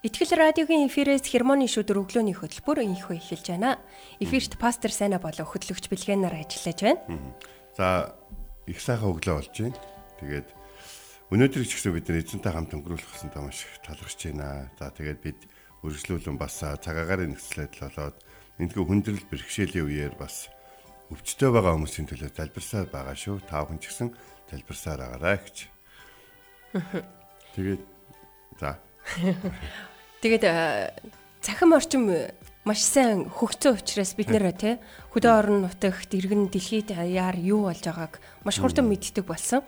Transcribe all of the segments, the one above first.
Итгэл радиогийн эфирээс хермоны шүдэр өглөөний хөтөлбөр инхөө эхэлж байна. Эфирт пастор Сайна болон хөтлөгч Бэлгэнаар ажиллаж байна. За их сайхан өглөө болж байна. Тэгээд өнөөдөр ч гэсэн бид нар эзэнтэй хамт өнгөрүүлэх гэсэн маш их талархж байна. За тэгээд бид үргэлжлүүлэн бас цагаагаар нөхцөлөд болоод эндгүй хүндрэл бэрхшээлийн үеэр бас өвчтөй байгаа хүмүүсийн төлөө залбирсаар байгаа шүү. Та бүхэн ч гэсэн залбирсаар байгаарай гэж. Тэгээд за Тэгээд цахим орчим маш сайн хөгцсөн учраас бид нэр тий хөдөө орон нутагт иргэн дэлхийд яар юу болж байгааг маш хурдан мэддэг болсон.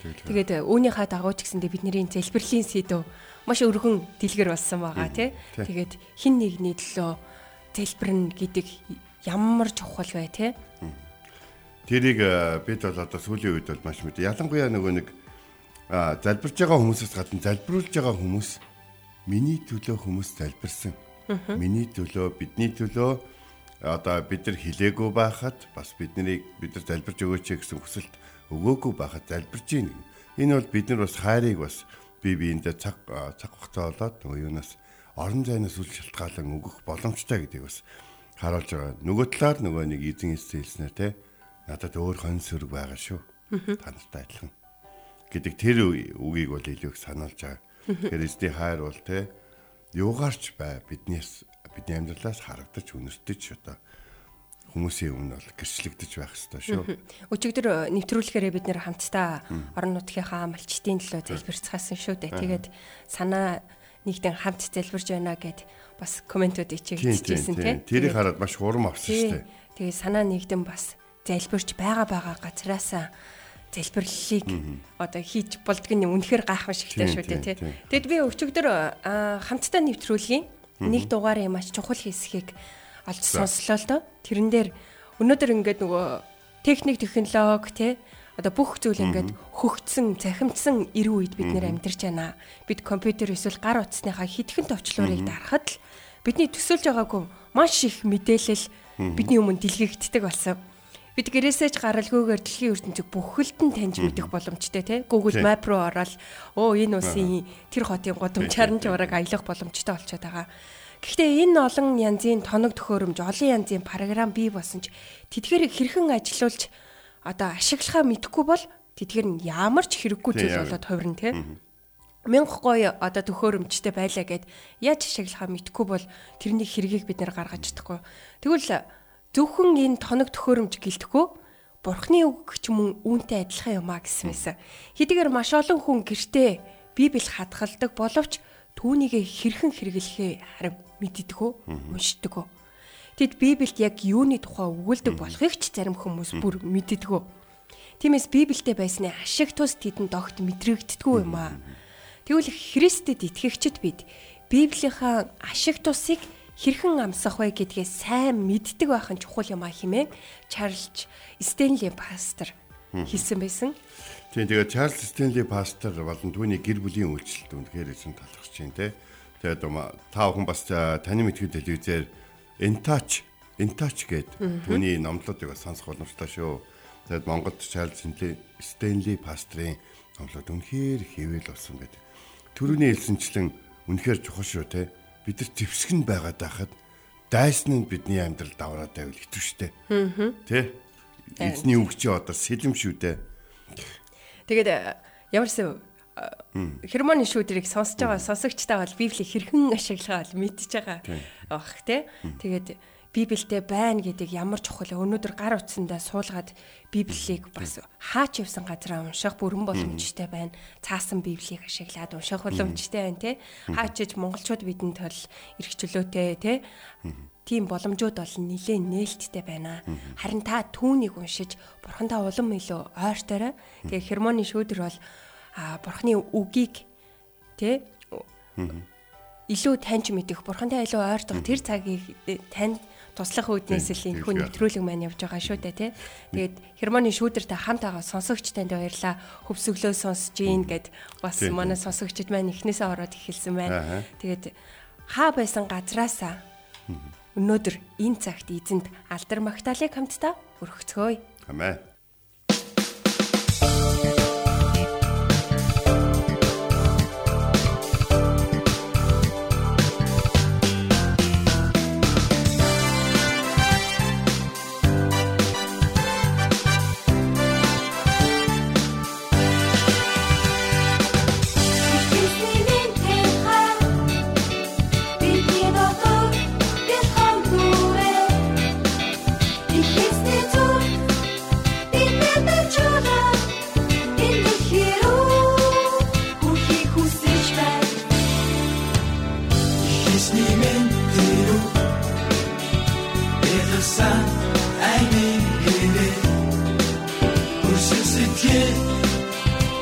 Тэгээд үүнийхээ дагуу ч гэсэндээ бидний залбирлын сэдв маш өргөн дэлгэр болсон байгаа тий. Тэгээд хин нэгний төлөө залбирна гэдэг ямар чухал бай тий. Тэрийг бид бол одоо сүүлийн үед бол маш мэд. Ялангуяа нөгөө нэг залбирж байгаа хүмүүсээс гадна залбируулж байгаа хүмүүс миний төлөө хүмүүс залбирсан. Миний төлөө, бидний төлөө одоо бид нар хилээгүй байхад бас биднийг бид нар залбирж өгөөч гэсэн хүсэлт өгөөгүй байхад залбирж гин. Энэ бол бид нар бас хайрыг бас бие биендээ цаг цаг хугацаа болоод нөгөө юунаас орон зайнаас үл шалтгаалan өгөх боломжтой гэдгийг бас харуулж байгаа. Нөгөө талаар нөгөө нэг эзэн хэлснээр те надад өөр хон сөрөг байгаа шүү. Та нартай адилхан гэдэг тэр үгийг бол илүү их сануулж байгаа. Эзний хайр бол те юугаарч бай биднээс бидний амьдралаас харагдаж үнэртэж одоо хүмүүсийн өмнө бол гэрчлэгдэж байх хэрэгтэй шүү. Өчигдөр нэвтрүүлэхээрээ бид нэр хамтдаа орон нутгийнхаа амлчдын төлөө залбирцгаасан шүү дээ. Тэгээд санаа нэгдэн хамт залбирж байна гэд бас комментууд ичээжсэн тийм. Тэрийг хараад маш хурам авсан шүү дээ. Тэгээд санаа нэгдэн бас залбирч байгаа байгаа газраасаа залбирлыг одоо хийж болдг нь үнэхээр гайхамшигтай шүү дээ тий. Тэгэд би өчигдөр хамтдаа нэвтрүүлгийн нэг дугаарыг маш чухал хэсгийг олж сонслоо л доо. Тэрэн дээр өнөөдөр ингээд нөгөө техник технологи тий одоо бүх зүйл ингээд хөгцсөн, цахимдсан эрүү үед бид нэр амьдарч байна. Бид компьютер эсвэл гар утасныхаа хитгэн товчлуурыг дарахад л бидний төсөөлж байгаагүй маш их мэдээлэл бидний өмнө дэлгэгддэг болсон бид гэрээсээ ч гаралгүйгээр дэлхийн ертөнцийг бүхэлд нь таньж мэдэх боломжтой тий Google Map руу ороод оо энэ улсын тэр хотын гудамжаар нь зураг аялах боломжтой болчиход байгаа. Гэхдээ энэ олон янзын тоног төхөөрөмж, олон янзын програм бий болсон ч тэдгээр хэрхэн ажилуулж одоо ашиглахаа мэдэхгүй бол тэдгээр нь ямар ч хэрэггүй зүйл болоод хувирна тий мянга гоё одоо төхөөрөмжтэй байлаа гэд яаж ашиглахаа мэдэхгүй бол тэрний хэргийг бид нэр гаргаж чадахгүй. Тэгвэл зөвхөн энэ тоног төхөөрөмж гэлтэхгүй бурхны үг ч мөн үүнтэй адилхан юм а гэсэн байсан. Хэдийгээр маш олон хүн гэртээ Библи хадгалдаг боловч түүнийг хэрхэн хэрэглэхээ харин мэддэггүй, уншдаггүй. Тэд Библиэд яг юуны тухай өгүүлдэг болохыг ч зарим хүмүүс бүр мэддэггүй. Тиймээс Библиэд байсны ашиг тус тэдэнд огт мэдрэгддэггүй юм аа. Тэгвэл Христэд итгэгчд бид Библийнхаа ашиг тусыг хэрхэн амсах вэ гэдгээ сайн мэддэг байх нь чухал юм а хэмээн Чарльз Стенли пастор хэлсэн байсан. Тийм тэгээд Чарльз Стенли пастор болон түүний гэр бүлийн үйлчлэлд үнэхээр эзэн талархаж байна те. Тэгээд та бүхэн бас таны мэдхүйн телевизээр Entouch Entouch гэдэг түүний номлуудыг бас сонсох боломжтой шүү. Тэгээд Монголд Чарльз Стенли пастрын номлууд үнэхээр хэвэл болсон гэдэг. Төрөний хэлсэнчлэн үнэхээр чухал шүү те бид нар зэвсгэн байгаад байхад дайсан нь бидний амьдрал давраад байвал итгэвчтэй. Аа. Тэ? Эзний үг чи одоо сэлэм шүү дээ. Тэгээд э, ямарсан хермоны шүүдрийг сонсож байгаа сонсогчтой бол библи хэрхэн ашиглахаа мэдчихэж байгаа бах тий. Тэгээд Библиэд байна гэдэг ямар чухал өнөөдөр гар утсандаа суулгаад Библийг бас хаач явсан газараа унших бүрэн боломжтой байна. Цаасан Библийг ашиглаад унших боломжтой байна те. Хаачиж монголчууд бидэнд тол эрх чөлөөтэй те. Тийм боломжууд бол нэлээд нээлттэй байна. Харин та түүнийг уншиж бурхандаа улам илүү ойртойроо. Тэгээ хермоны шүүдэр бол бурхны үгийг те илүү таньж мэдэх, бурхантай илүү ойртох тэр цагийг танд туслах үүднээс л энэ хүн нэвтрүүлэг маань явж байгаа шүү дээ тий. Тэгээд хермоны шүүдэртэй хамт байгаа сонсогчтанд баярлаа. Хөвсөглөө сонсож гин гэд бас манай сонсогчд маань эхнээсээ ороод эхэлсэн байна. Тэгээд хаа байсан газраасаа өнөөдөр энэ цагт эзэнд алдар магтаалык хамтдаа өргөцгөөе. Амен.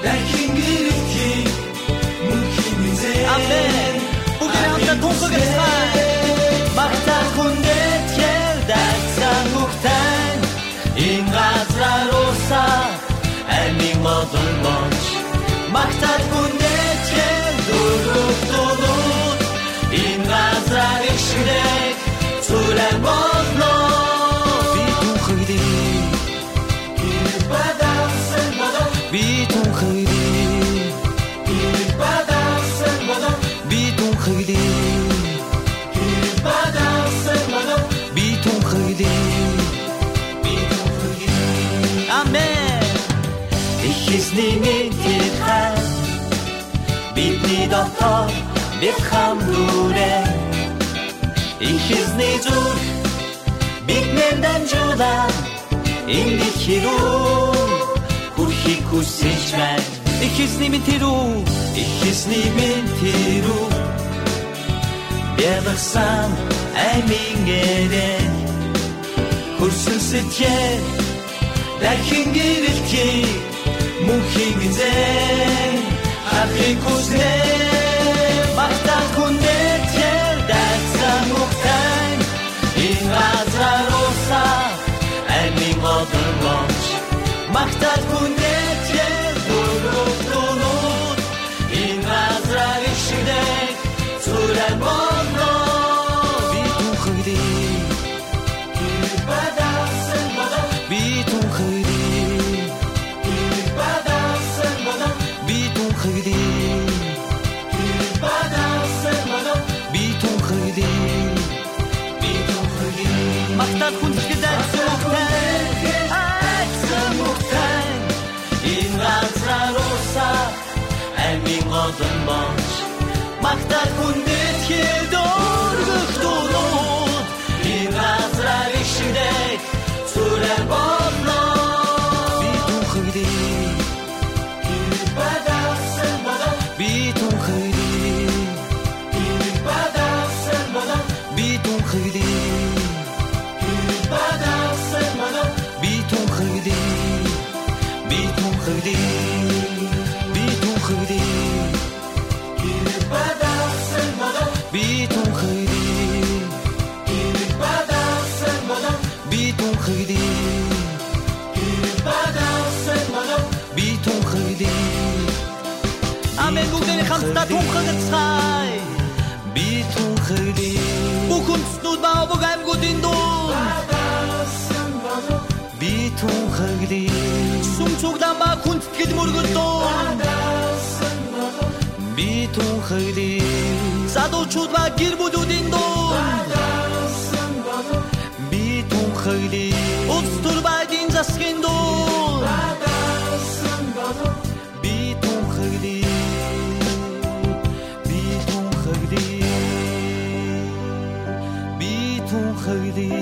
Дотор бид хамдурэ их эзний зүр биднэр дамжуулаад энэ дэлхий рүү хүрхийг хүсэж байна их эзний минь тэрүү их эзний минь тэрүү Бэлгсэн аймин гэрээ хөрсөн сэтгэл дахин гэрэлтгий мөнхийн зээ Ахыг хүснэ Магтаал хүндээ тэр дайсан мухтай Энэ газар уса Амин годон лонч Магтаал хүндээ тэр дөрөв дөрөв Энэ газар ишдээ Зүрэн болно Би Би түүхэлээ Би түүхэлээ Би түүхэлээ Магтаал хүндэлгээд айсан айсан мухтай Энэ газар уса амин годон бонч Магтаал хүндэт хэдөргөх дунууд Энэ газар ишдээ зүрэн болно Би түүхэлээ Бадасан бодо Би түүхэлээ Амен бүгдний хамтдаа түүхэгцгаая Би түүхэлээ Бүх үндэстнүүд ба бүх аймагуудын дуу Би түүхэлээ Сүм цуглаан ба хүндэтгэл мөргөл дуу Би түүхэлээ Задуучууд ба гэр бүлүүдийн дуу засгийн дуу Би түүхэлээ Би түүхэлээ Би түүхэлээ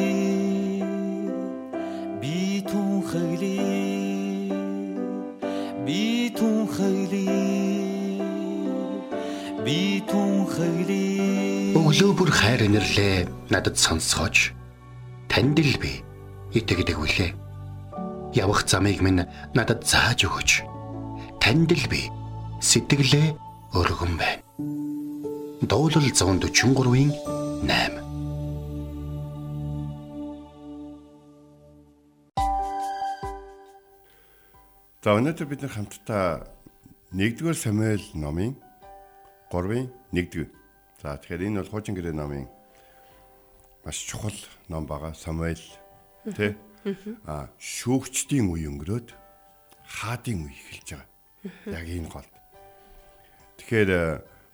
Би түүхэлээ Би түүхэлээ Би түүхэлээ Өглөө бүр хайр инэрлээ. Надад сонсгооч. Танд л би. Итгэдэг үлээ. Явах замыг минь надад зааж өгөөч. Танд л би сэтгэлээ өргөн байна. Дуулал 143-ийн 8. За өнөөдөр бид нар хамтдаа 1-р Самуэль номын 3-ын 1-р. За тэгэхээр энэ бол хуучин гэрээ номын маш чухал ном байгаа. Самуэль тэ а шүүгчдийн үе өнгөрөөд хаадын үе эхэлж байгаа. Яг энэ гол. Тэгэхээр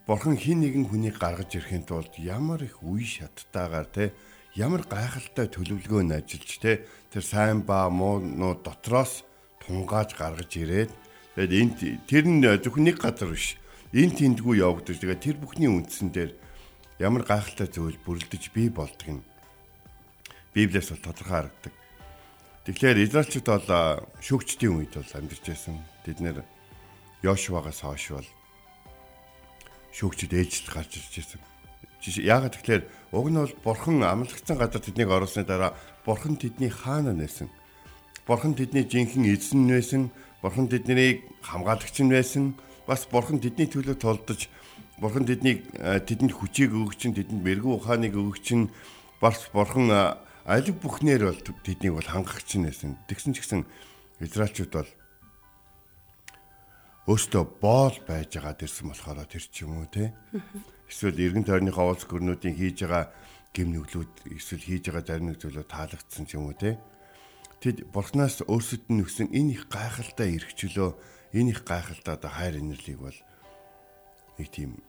Бурхан хин нэгэн хүнийг гаргаж ирэхэд тулд ямар их үе шаттайгаар те ямар гайхалтай төлөвлөгөө нь ажиллаж те тэр сайн ба муунууд дотроос тунгааж гаргаж ирээд тэгээд энд тэр нь зөвхөн нэг газар биш энэ тэндгүй явагдаж тэгээд тэр бүхний үндсэн дээр ямар гайхалтай зүйл бүрлдэж бий болдг нь Библиэс бол тодорхой харагдаг. Тэгэхээр Израильчууд бол шүүгчдийн үед бол амьдарч байсан. Тэд нэр Йошуагаас хойш бол шүүгчд ээлжлэл гарч ирж байсан. Яагаад тэгэхээр уг нь бол бурхан амлагдсан газар тэднийг оруулсны дараа бурхан тэдний хаана нэсэн. Бурхан тэдний жинхэнэ эзэн нэсэн, бурхан тэднийг хамгаалагч нь байсан. Бас бурхан тэдний төлөө тулдаж бурхан тэднийг тэдэнд хүчийг чинь тэдэнд мэрэгүү ухааныг чинь бас бурхан алив бүхнээр бол тэднийг бол хангах чинь нэсэн. Тэгсэн ч гэсэн Израильчууд бол өөртөө боол байж байгаа дэрсэн болохоор тэр ч юм уу те. Эсвэл эргэн тойрныхоо уулз гөрнүүдийн хийж байгаа гим нүглүүд эсвэл хийж байгаа зарим нэг зүйлөө таалагдсан ч юм уу те. Тэд бурхнаас өөрсөд нь өгсөн энэ их гайхалтай эрхчлөө энэ их гайхалтай одоо хайр инэрлийг бол нэг тийм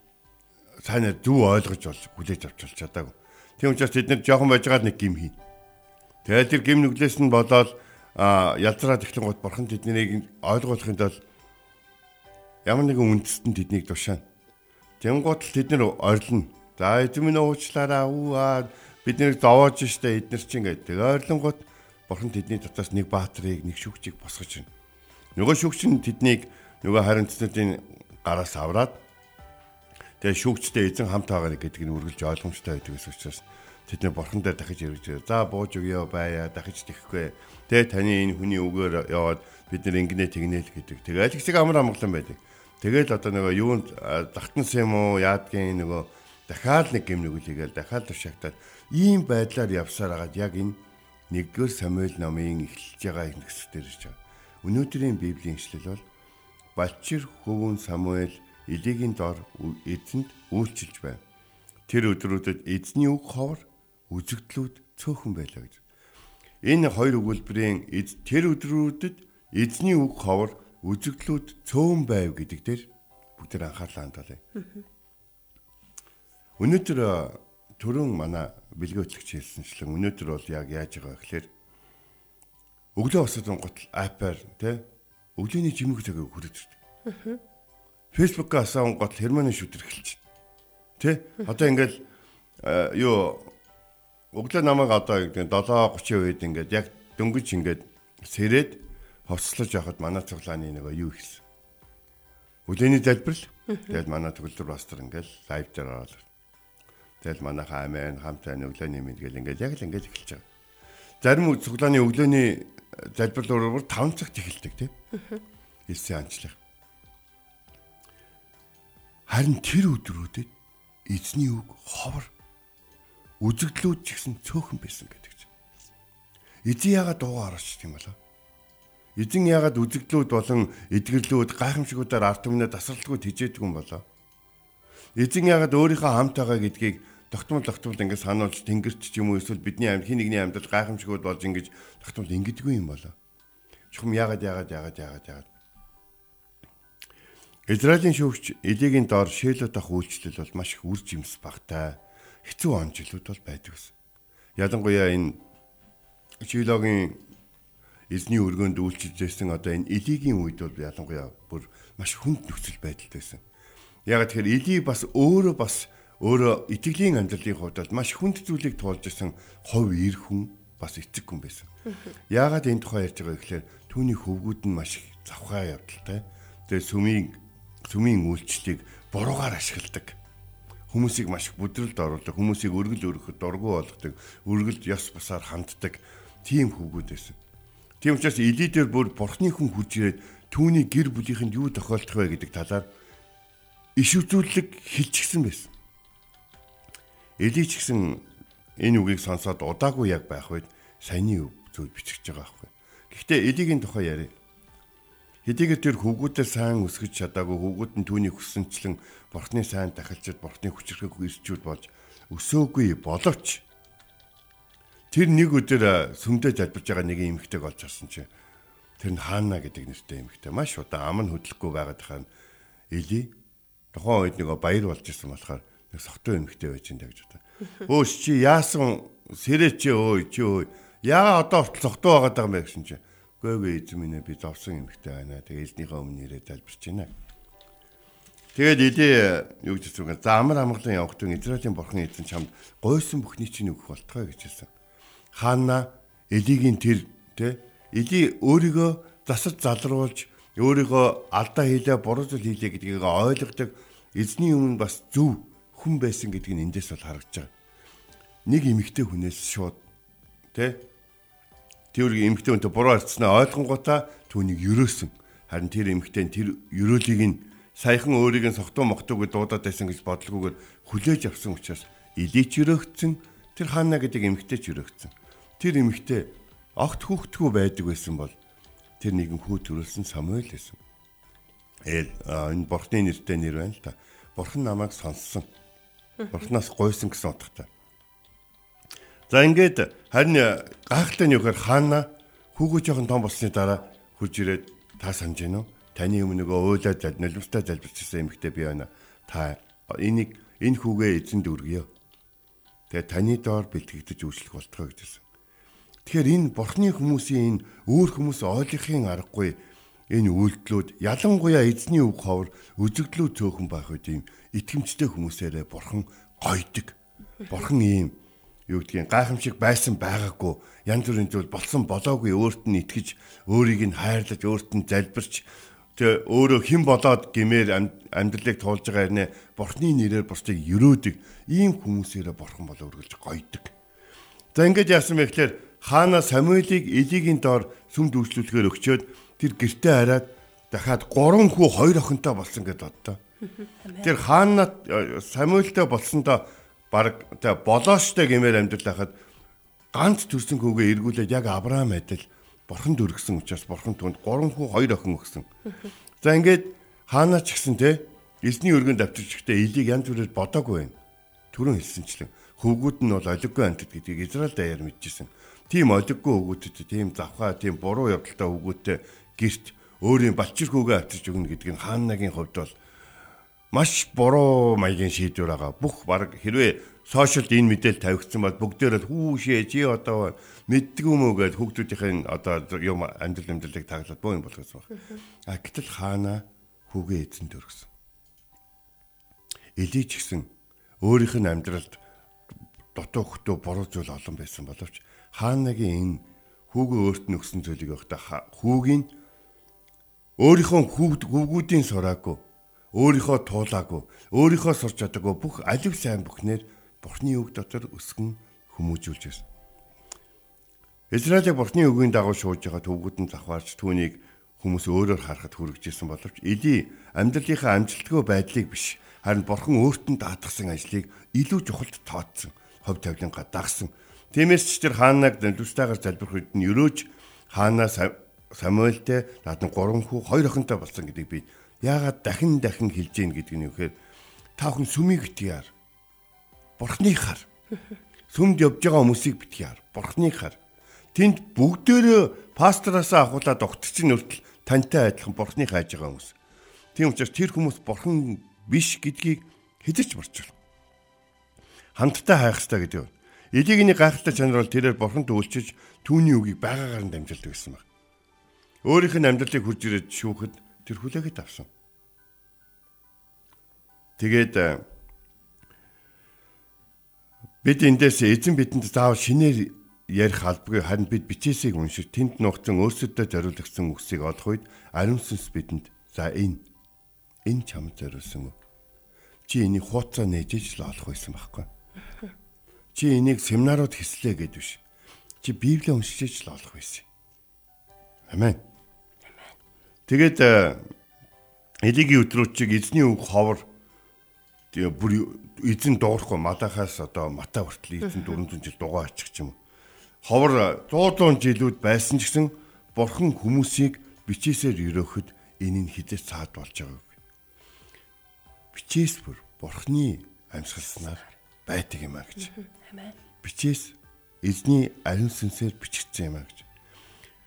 сайнаар дүү ойлгож бол хүлээж авч болж чадаагүй. Тийм учраас тэд нар жоохон байжгаад нэг гим хийн. Тэгээд тэр гим нүглээс нь болоод ялзраад эхлэн гот бурхан тэднийг ойлгуулахын тулд ямар нэгэн үндэстэн тэднийг тушаана. Тэнгуут л тэд нар ойрлно. За эзэн минь уучлаарай ууа бид нэр зовоож штэ эднэр чинь гэдэг. Ойрлонгууд бурхан тэдний дотоос нэг баатрыг нэг шүгчийг босгож байна. Нөгөө шүгч нь тэднийг нөгөө хариуцлагын гараас авраад тэгээ шүгчтэй эзэн хамт байгаа гэдэг нь үргэлж ойлгомжтой байдаг гэсэн учраас тэд нэ бурхан дээр дахиж эргэж за бууж өгөө байя дахиж тэхгүй. Тэгээ таны энэ хүний үгээр яваад бид нэр ингэнэ тэгнэ л гэдэг. Тэгээ аль хэсэг амар амгалан байдаг. Тэгэл одоо нөгөө юунд давтансан юм уу яадгийн нөгөө дахиад нэг гим нүгэлийгээл дахиад тушаагдаад ийм байдлаар явсаар агаад яг энэ нэгдүгээр Самуэль номын эхэлж байгаа энэ хэсэг дээр ирж байгаа. Өнөөдрийн Библийн ишлэл бол Балчир хөвөн Самуэль Илигийн дор эзэнд үйлчилж байна. Тэр өдрүүдэд эзний үг ховор үзэгдлүүд цөөхөн байлаа гэж. Энэ хоёр өгүүлбэрийн тэр өдрүүдэд эзний үг ховор үзэгдлүүд цөөн байв гэдэг дээр бүгд анхаарлаа хандуулъя. Өнөөдөр төрөн манай бэлгөөтлөгч хэлсэнчлэн өнөөдөр бол яг яаж байгаа гэхээр өглөө босоод гутал апаар тий өглөөний жимэг цагийг хүрээд ирдэг. Фэйсбүүкээс аван гот хэрмэний шүтэр эхэлж. Тэ? Одоо ингээл юу өглөө намайг одоо 7:30 үед ингээд яг дөнгөж ингээд сэрээд ховслож явахад манай цуглааны нэг юу ихсэн. Өглөөний залбирал. Тэгэл манай төгөлдөр пастор ингээл лайв дээр ороод. Тэгэл манайхаа амийн хамт байна өглөөний мэдгээл ингээл яг л ингээл эхэлж байгаа. Зарим цуглааны өглөөний залбирал өөр 5 цагт эхэлдэг тийм. Хэлсэн анчлах. Харин тэр өдрүүдэд эзний үг ховор үзэгдлүүд ч гэсэн цөөхөн байсан гэдэг чинь. Эзэн яагаад дуугаа орооч тийм болоо? Эзэн яагаад үзэгдлүүд болон эдгэрлүүд гайхамшигуудаар ард түмнээ тасралтгүй тижээдэг юм болоо? Эзэн яагаад өөрийнхөө хамт байгаа гэдгийг тогтмол тогтмол ингэ сануулж тэнгэрч ч юм уу эсвэл бидний амьд хин нэгний амьдал гайхамшигуд болж ингэж тогтмол ингэдэггүй юм болоо? Чухам яагаад яагаад яагаад яагаад яагаад Израилийн шүүгч Элигийн доор Шэлот ах үйлчлэл бол маш их үр жимс багтай хэцүү он жилүүд бол байдаг гэсэн. Ялангуяа энэ Шилогийн эзний өргөнд үйлчилж байсан одоо энэ Элигийн үед бол ялангуяа бүр маш хүнд нөхцөл байдалтай байсан. Яг тэгэхээр Эли бас өөрөө бас өөрөө итгэлийн амьдралын хувьд маш хүнд зүйлийг туулж исэн хов ир хүн бас эцэг хүн байсан. Яагаад энэ тухай ярьж байгаа гэхээр түүний хөвгүүд нь маш завхаа явдалтай. Тэгээ сүмийн сүмийн үйлчлэлийг буруугаар ашигладаг. Хүмүүсийг маш их бүдрэлд оруулдаг, хүмүүсийг өргөл өргөхөд дургу болгодог, өргөлд ёс бусаар ханддаг тийм хөвгүүд байсан. Тийм учраас Эли дээр бүр бурхны хүн хурж ирээд түүний гэр бүлийнхэнд юу тохиолдох вэ гэдэг талаар иш үзүүлэг хэлчихсэн байсан. Эли ч гэсэн энэ үгийг сонсоод удаагүй яг байх үед саяны зүйл бичиж байгаа байхгүй. Гэхдээ Элигийн тухай яриа. Хэдийгээр тэр хүүгүүдээ сайн өсгөж чадаагүй хүүгүүд нь түүний хүссэнчлэн бурхны сайн тахилчид бурхны хүчрхэг ирчүүд болж өсөөгүй боловч тэр нэг өдөр сүмдээ залбирж байгаа нэг эмэгтэйг олж харсан чинь тэр нь хаана гэдэг нэртэй эмэгтэй. Маш удаа ам нь хөдлөхгүй байгаад хаа Эли. Тухайн үед нэг баяр болж исэн болохоор нэг сохтой эмэгтэй байж энэ гэж бодоо. Өөш чи яасан? Сэрэ чи өө чи өө яа одоо сохтой байгаад байгаа юм бэ гэсэн чинь Гөөгүй эзэн минь би зовсон эмэгтэй байна. Тэгээ эзнийхээ өмнө ирээд залбирч байна. Тэгээд идэ юу гэж хэлсэн. За амар амгалан явах тун Израилийн бурхан эзэн чамд гойсон бүхний чинь өгөх болтгой гэж хэлсэн. Хаана Элигийн тэр тэ Эли өөрийгөө засаж залруулж өөрийгөө алдаа хийлээ, буруу зүйл хийлээ гэдгийг ойлгодог эзний өмнө бас зөв хүн байсан гэдгийг эндээс бол харагдаж байгаа. Нэг эмэгтэй хүнээс шууд тэ тэр эмэгтэй хүнтэй буруу харцснаа ойлгонгуудаа түүнийг ерөөсөн. Харин тэр эмэгтэй тэр ерөөлийг нь саяхан өөрийг нь согтуу мохтууг дуудаад байсан гэж бодлогоогоор хүлээж авсан учраас илийч өрөөгцөн тэр хаана гэдэг эмэгтэй ч өрөөгцөн. Тэр эмэгтэй огт хүүхдгүү байдаг байсан бол тэр нэгэн хүү төрүүлсэн Самуэль байсан. Ээл энэ бурхны нэртэй нэр байна л та. Бурхан намайг сонссон. Бурханаас гойсон гэсэн утгатай. За ингээд харин гайхалтай нь юугаар хаана хүүгөө жоохон том болсны дараа хурж ирээд та санаж гинөө таны өмнө нөгөө уйлаад зал нулимстай залбирчсан эмэгтэй би байна. Та энийг энэ хүүгээ эзэнд өргөё. Тэгээ таны доор бэлтгэгдэж үйлчлэх болтгоо гэжсэн. Тэгэхээр энэ бурхны хүмүүсийн энэ өөр хүмүүс ойлгохын аргагүй энэ үйлдэлүүд ялангуяа эзний үг ховор үзэгдлүү цөөхөн байх үед ийм итгэмжтэй хүмүүсээрээ бурхан гойдог. Бурхан ийм юу гэдгийг гайхамшиг байсан байгаагүй янз бүрийн зүйл болсон болоогүй өөрт нь итгэж өөрийг нь хайрлаж өөрт нь залбирч тэгээ өөрөө хэн болоод гимээр амьдралыг туулж байгаа хэрнээ бурхны нэрээр бусдыг өрөөдөг ийм хүмүүсээрээ бурхан бол өргөлж гойдог. За ингэж яасан бэ гэхээр хаана Самуэлийг Элигийн доор сүм дүүслүүлэхээр өгчөөд тэр гэртээ хараад дахиад 3 хүү 2 охинтой болсон гэдээ боддоо. Тэр хаана Самуэльтэй болсондоо баг тэ болоочтой гэмээр амьдрал хахад ганц төрсөн хүүгээ эргүүлээд яг Авраам адил бурханд өргөсөн учраас бурхан түнд 3 хүү 2 охин өгсөн. За ингээд хаанаа ч гэсэн те эзний өргөнд авчирч ихтэй элийг янз бүрээр бодоогүй байна. Төрөн хэлсэнчлэн хөвгүүд нь бол олиггүй амтд гэдгийг Израиль даяар мэдчихсэн. Тийм олиггүй хөвгүүдэд тийм завхаа тийм буруу явдалтай хөвгүүтэй гэрт өөрийн балчир хүүгээ авчирч өгнө гэдгийг хааннагийн хувьд бол маш буруу маягийн шийдвэр байгаа. Бүх баг хэрвээ сошиалд энэ мэдээлэл тавигдсан бол бүгдээр л хүүшээ чи одоо мэддэг юм уу гэж хүүхдүүдийн одоо юм амьдрал амьдралыг таглаад боо юм болгосон баг. А гэтэл хаана хүүгээ эзэн төргсөн. Элий ч гэсэн өөрийнх нь амьдралд дутуу хөтөө буруу зүйл олон байсан боловч хаанагийн энэ хүүгээ өөрт нь өгсөн зүйлийг явахдаа хүүгийн өөрийнхөө хүүгүүдийн сураагүй өөрийнхөө туулаагүй, өөрийнхөө сурч чадаагүй бүх алив сайн бүхнээр Бурхны үг дотор өсгөн хүмүүжүүлж байсан. Израилийн Бурхны үгийн дагуу шууж байгаа төвгүүд нь завхаарч түүнийг хүмүүс өөрөөр харахад хүрэгжсэн боловч Эли амьдралынхаа амжилтгүй байдлыг биш харин Бурхан өөрт нь даатгсан ажлыг илүү чухалд тооцсон, хов тавилангаа дагсан. Тиймээс ч тэр хаанаг дүрстайгаар залбирх үед нь өрөөж хаанаа Самуэльтэй наадан 3 хүү 2 охинтой болсон гэдгийг би яагаад дахин дахин хэлж гин гэдэг нь юу гэхээр та бүхэн сүмийг битгийар. Бурхныхаар. Сүмд явж байгаа хүмүүсийг битгийар. Бурхныхаар. Тэнд бүгдөө пастороосаа ахуулаад огтч нь өртөл тантай адилхан бурхны хайж байгаа хүмүүс. Тийм учраас тэр хүмүүс бурхан биш гэдгийг хэдэж марчвал. Хамтдаа хайх хэрэгтэй гэдэг нь. Элигний гайхалтай чанар бол тэрээр бурханд үйлчиж түүний үгийг байгаагаар нь дамжилдаг гэсэн байна. Өөрийнх нь амьдралыг хурж ирээд шүүхэд тэр хүлээгээд авсан. Тэгээд э, бид эндээс эзэн бидэнд заавал шинээр ярих албагүй харин бид бичээсийг уншиж тэнд нухсан өөрсөдөө зориулсан үгсийг олох үед ариун сүнс бидэнд за энэ энэ чамд зориулсан үү? Чи энийг хууцаа нээжж л олох байсан байхгүй. Чи энийг семинарууд хийслээ гэд биш. Чи Библийг уншиж л олох байсан. Амен. Тэгээд э, Элигийн өдрүүд чиг эзний үг ховор Тэгээ бүр эзэн дуурахгүй Малахаас одоо Мата хүртэл эзэн 400 жил дугаа ачих юм. Ховор 100 жилүүд байсан ч гэсэн бурхан хүмүүсийг бичээсээр өрөөхөд энэ нь хизээ цаад болж байгааг. Бичээс бүр бурхны амьсгалснаар байдаг юм а гэж. Бичээс эзний ариун сүнсээр бичигдсэн юм а гэж.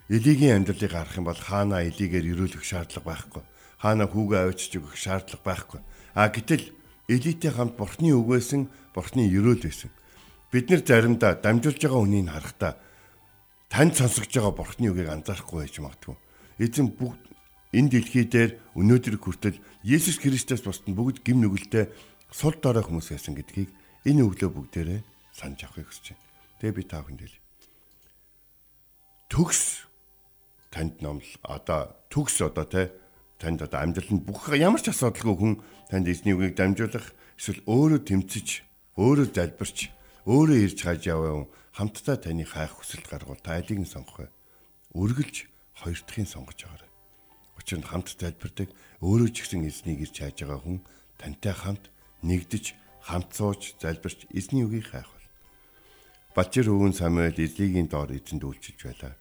Элигийн амьдралыг харах юм бол хаана элигээр өрөөлөх шаардлага байхгүй. Хаана хүүгээ авчиж өгөх шаардлага байхгүй. А гэтэл элитэй хамт бурхны үгээсэн бурхны өрөөл байсан. Бид нэр заримдаа дамжуулж байгаа үнийг харахтаа танд сонсогдож байгаа бурхны үгийг анзаарахгүй байж магадгүй. Эзэн бүгд энэ дэлхий дээр өнөөдөр хүртэл Есүс Христос бусдын бүгд гим нүгэлтэй сул дорой хүмүүс байсан гэдгийг энэ өглөө бүгдээрээ санаж авахыг хүсэж байна. Тэгээ би та бүхэнд хэлье. Төгс танд номл одоо төгс одоо те танд одоо амьдралд бүх ямар ч асуудалгүй хүн танд эзний үгийг дамжуулах эсвэл өөрөө тэмцэж, өөрөө залбирч, өөрөө ирж хааж яваа хамтдаа таны хайх хүсэл гаргуул та алийг нь сонгох вэ? Үргэлж хоёр дахьыг сонгож байгаарай. Учир нь хамт залбирдаг өөрөө ч гэсэн эзнийг ирж хааж байгаа хүн тантай хамт нэгдэж хамт сууж залбирч эзний үгийг хайх бол. Бачир өвөн Самуэль эзлигийн доор эзэнд үйлчилж байлаа.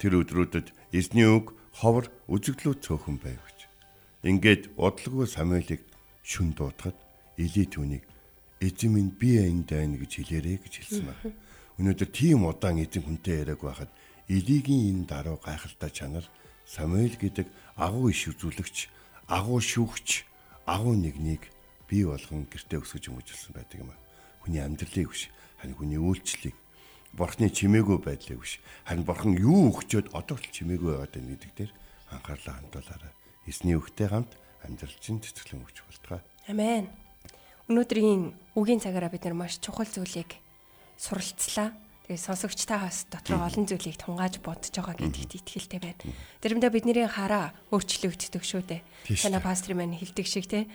Тэр өдрүүдэд эзний үг ховор үзэгдлүү цөөхөн байв гэж. Ингээд бодлого Самуэлийг шүн дуутахад Эли түүнийг эзэн минь би энд байна гэж хэлээрэ гэж хэлсэн байна. Өнөөдөр тийм удаан эзэн хүнтэй яриаг байхад Элигийн энэ даруй гайхалтай чанар Самуэль гэдэг агуу иш үзүүлэгч, агуу шүүгч, агуу нэгнийг бий болгон гэртээ өсгөж өмжилсэн байдаг юм а. Хүний амьдралыг биш, харин хүний үйлчлэлийг Бурхны чимээгүй байдлыг биш. Харин Бурхан юу өгчөөд одоо л чимээгүй байгаад байна гэдэг дээр анхаарлаа хандуулаарай. Эсний өгтэй хамт амьдрал чинь цэцгэлэн өгч болтугай. Амен. Өнөөдрийн үгийн цагаараа бид нар маш чухал зүйлийг суралцлаа. Тэгээ сонсогчтой хас дотор олон зүйлийг тунгааж бодож байгаа гэдэгт итгэлтэй байна. Заримдаа бидний хараа өөрчлөгддөг шүү дээ. Танай пастор маань хэлдэг шиг те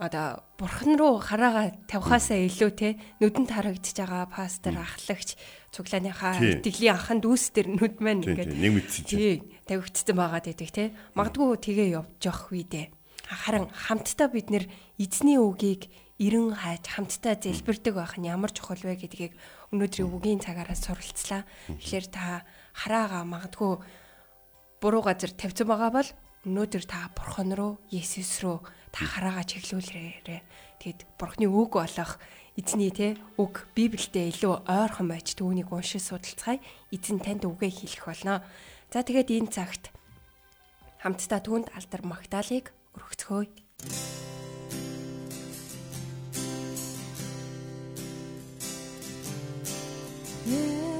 одоо бурхан руу хараага тавихаасаа илүү те нүдэнд харагдаж байгаа пастор ахлагч цуглааныхаа итгэлийн анханд дүүс төр нүд маань ингээд нэг мэдсэн чинь. Тавигдсан байгаад байдаг те. Магадгүй тэгээ явж явах үедээ харин хамтдаа бид нэр эзний үгийг эрен хайж хамтдаа зэлбэрдэг байх нь ямар чухал вэ гэдгийг өнөөдрийн үгийн цагаараа суралцлаа. Тэгэхээр та хараага магадгүй буруу газар тавьсан байгаа бол өнөөдөр та бурхан руу Есүс рүү та хараагаа чиглүүлээрэй. Тэгэд бурхны үг болох эзний те үг Библиэд илүү ойрхон байж түүнийг уншиж судалцгаая. Эзэн танд үгээ хэлэх болно. За тэгээд энэ цагт хамтдаа түүнд алдар магтаалык өргөцгөөе. Эзэн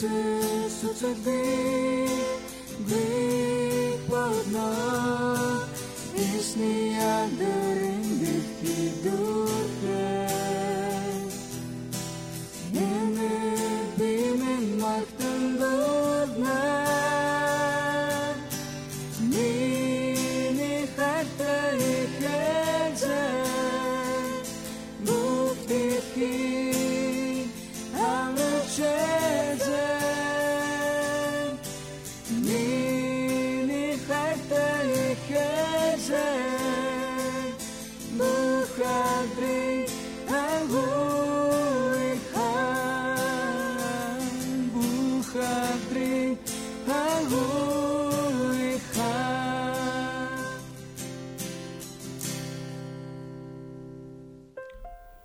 Jesus, such a thing.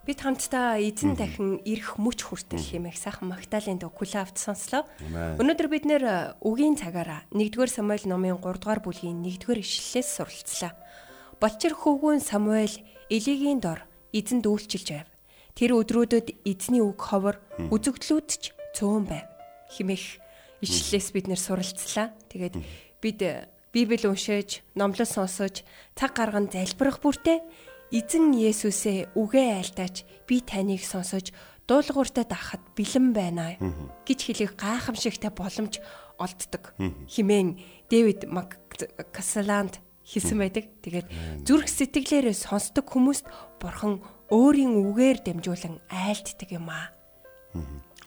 Бид хамтдаа эзэн дахин ирэх мөч хүртэл хэмээх сайхан Магдалины дуу Кулавт сонслоо. Өнөөдөр бид нэр үгийн цагаараа 1-р Самуэль номын 3-р бүлгийн 1-р ишлэлээс суралцлаа. Болчир хөвгүүн Самуэль Элигийн дор эзэнд үйлчилж байв. Тэр өдрүүдэд эзний үг ховор үзэгдлүүд ч цөөн байв. Химэх ишлэлээс бид нэр суралцлаа. Тэгээд бид Библи уншиж, номлол сонсож, цаг гарган залбирах бүртээ Эзэн Есүсээ үгээ айлтаач би таныг сонсож дуулууртаа дахад бэлэн байна гэж хэлэх гайхамшигтай боломж олддог. Химэн Дэвид Маккасаланд хэлсэн байдаг. Тэгээд зүрх сэтгэлээрээ сонсдог хүмүүст бурхан өөрийн үгээр дамжуулан айлтдаг юм аа.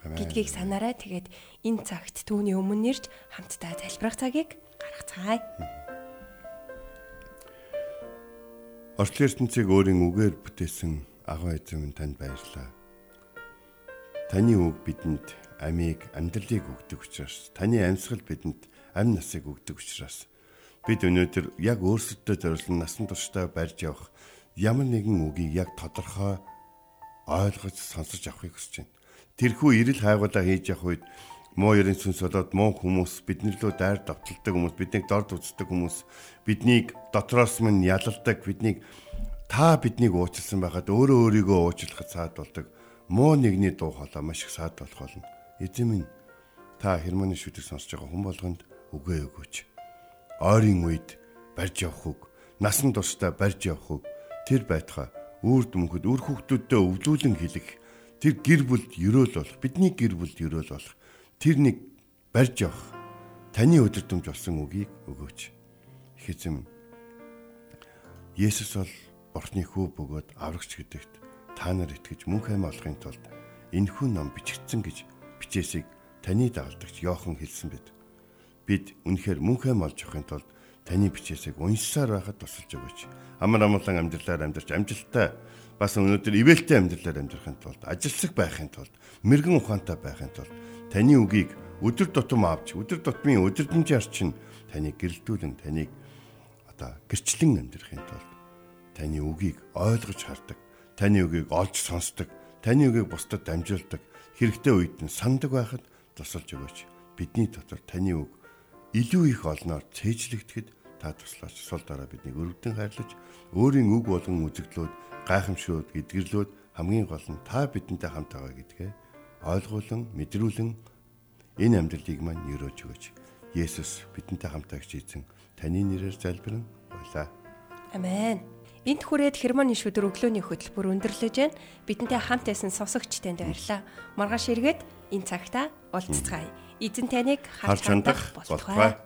гэдгийг санаарай. Тэгээд энэ цагт түүний өмнө нэрж хамтдаа залбирах цагийг гаргацгаая. Орчлын ертөнцийг өөрийн үгээр бүтээсэн агуу эзэн танд баярлалаа. Таны үг бидэнд амийг амьдралыг өгдөг учраас таны амьсгал бидэнд амь насыг өгдөг учраас бид өнөөдөр яг өөрсөддөө зориулсан насан туршдаа барьж явах ямар нэгэн үгийг яг тодорхой ойлгож сонсож авахыг хүсэж байна. Тэрхүү ирэл хайгуулаа хийж явах үед муу ерэн сүнс болоод муу хүмүүс бидний лөө дайр давталдаг хүмүүс биднийг дорд үздэг хүмүүс биднийг дотроос минь ялалдаг биднийг та биднийг уучлсан байхад өөрөө өөрийгөө уучлахад саад болдог. Муу нэгний дуу хоолой маш их саад болох болно. Эзэн минь та хермоны шүдэг сонсож байгаа хүн болгонд үгээ өгөөч. Ойрын үед барьж явах үг насан туршдаа барьж явах үг. Тэр байтха үрд мөнхөд үр хүүхдүүдэд өвлүүлэн хэлэх тэр гэр бүлд өрөөл болох бидний гэр бүлд өрөөл болох тэр нэг барьж явах таны өдөртөмж болсон үгийг өгөөч. Их эзэм Есүс бол Бурхны хүү бөгөөд аврагч гэдэгт та нар итгэж мөн хайм олохын тулд энэхүү ном бичигдсэн гэж бичээсийг таны дагалдагч Йохан хэлсэн бид. Бид үнэхээр мөн хайм олж авахын тулд таны бичээсийг уншсаар байхад тусалж өгөөч. Амар амгалан амьдралаар амьдарч амжилттай бас өнөөдөр ивэлтэй амьдралаар амьдрахын тулд ажилсаг байхын тулд мэрэгэн ухаантай байхын тулд таны үгийг өдөр тутам авч өдөр тутмын өдөрдөнжийн арчин таныг гэрэлтүүлэн таныг одоо гэрчлэн амьдрахын тулд таны үгийг ойлгож хардаг таны үгийг олж сонсдог таны үгийг бусдад дамжуулдаг хэрэгтэй үед нь сандаг байхад тусалж өгөөч. Бидний дотор таны үг илүү их олноор цээжлэгдэхэд та туслаач сул дараа биднийг өрөвдөн хайрлаж өөрийн үг болгон үзэгдлүүд гайхамшгууд эдгэрлүүд хамгийн гол нь та бидэнтэй хамт байгаа гэдгээ ойлгуулан мэдрүүлэн энэ амьдралыг мань өрөөж өгөөч. Есүс бидэнтэй хамтаагч эзэн таны нэрээр залбирэн байлаа. Амен. Энт хүрээд хермоны шүдэр өглөөний хөтөлбөр өндөрлөж байна. Бидэнтэй хамт байсан сонсогч танд баярлаа. Маргааш эргээд энэ цагта уулзцгаая. Эзэн таныг харж хандах болтугай.